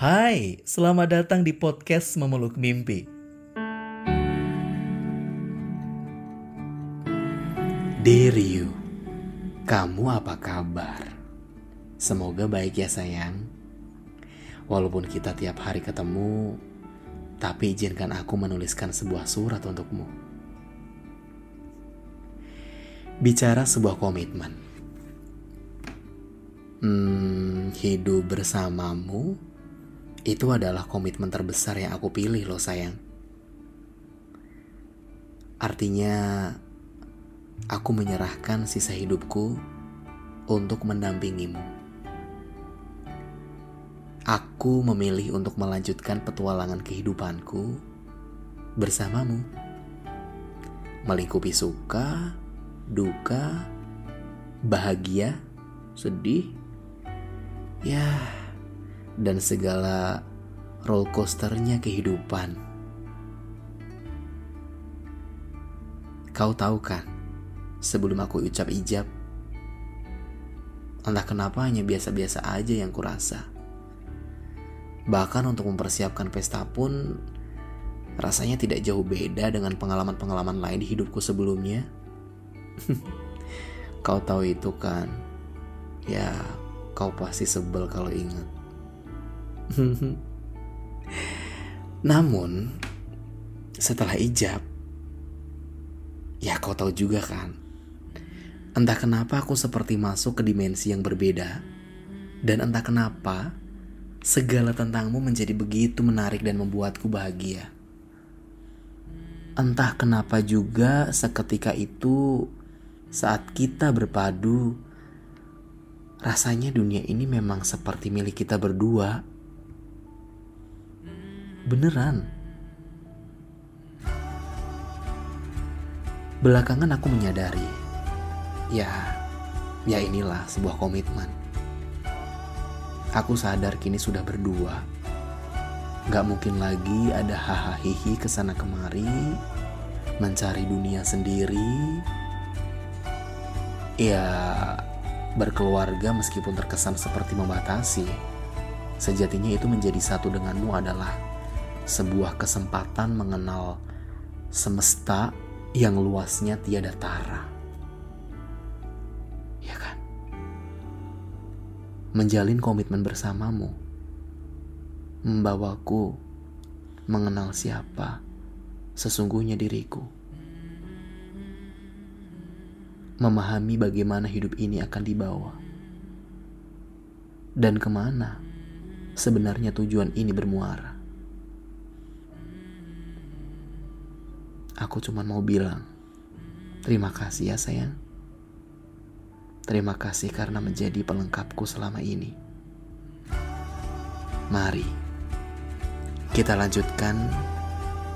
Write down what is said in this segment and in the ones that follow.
Hai, selamat datang di podcast Memeluk Mimpi. Dear you, kamu apa kabar? Semoga baik ya sayang. Walaupun kita tiap hari ketemu, tapi izinkan aku menuliskan sebuah surat untukmu. Bicara sebuah komitmen. Hmm, hidup bersamamu itu adalah komitmen terbesar yang aku pilih loh sayang. Artinya, aku menyerahkan sisa hidupku untuk mendampingimu. Aku memilih untuk melanjutkan petualangan kehidupanku bersamamu. Melingkupi suka, duka, bahagia, sedih, ya, dan segala roller coasternya kehidupan. Kau tahu kan, sebelum aku ucap ijab, entah kenapa hanya biasa-biasa aja yang kurasa. Bahkan untuk mempersiapkan pesta pun rasanya tidak jauh beda dengan pengalaman-pengalaman lain di hidupku sebelumnya. kau tahu itu kan? Ya, kau pasti sebel kalau ingat. Namun, setelah ijab, ya kau tahu juga kan, entah kenapa aku seperti masuk ke dimensi yang berbeda, dan entah kenapa segala tentangmu menjadi begitu menarik dan membuatku bahagia. Entah kenapa juga seketika itu saat kita berpadu, rasanya dunia ini memang seperti milik kita berdua. Beneran. Belakangan aku menyadari, ya, ya inilah sebuah komitmen. Aku sadar kini sudah berdua. Gak mungkin lagi ada hahaha ke sana kemari, mencari dunia sendiri, Ya, berkeluarga meskipun terkesan seperti membatasi, sejatinya itu menjadi satu denganmu adalah sebuah kesempatan mengenal semesta yang luasnya tiada tara. Ya kan? Menjalin komitmen bersamamu membawaku mengenal siapa sesungguhnya diriku memahami bagaimana hidup ini akan dibawa. Dan ke mana sebenarnya tujuan ini bermuara. Aku cuma mau bilang, terima kasih ya sayang. Terima kasih karena menjadi pelengkapku selama ini. Mari, kita lanjutkan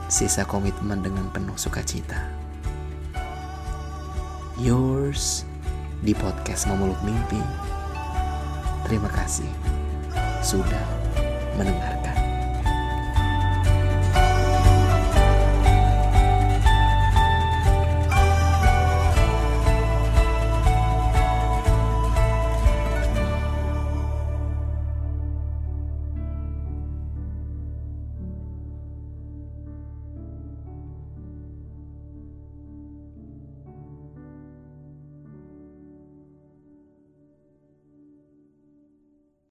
sisa komitmen dengan penuh sukacita yours di podcast Memeluk Mimpi. Terima kasih sudah mendengar.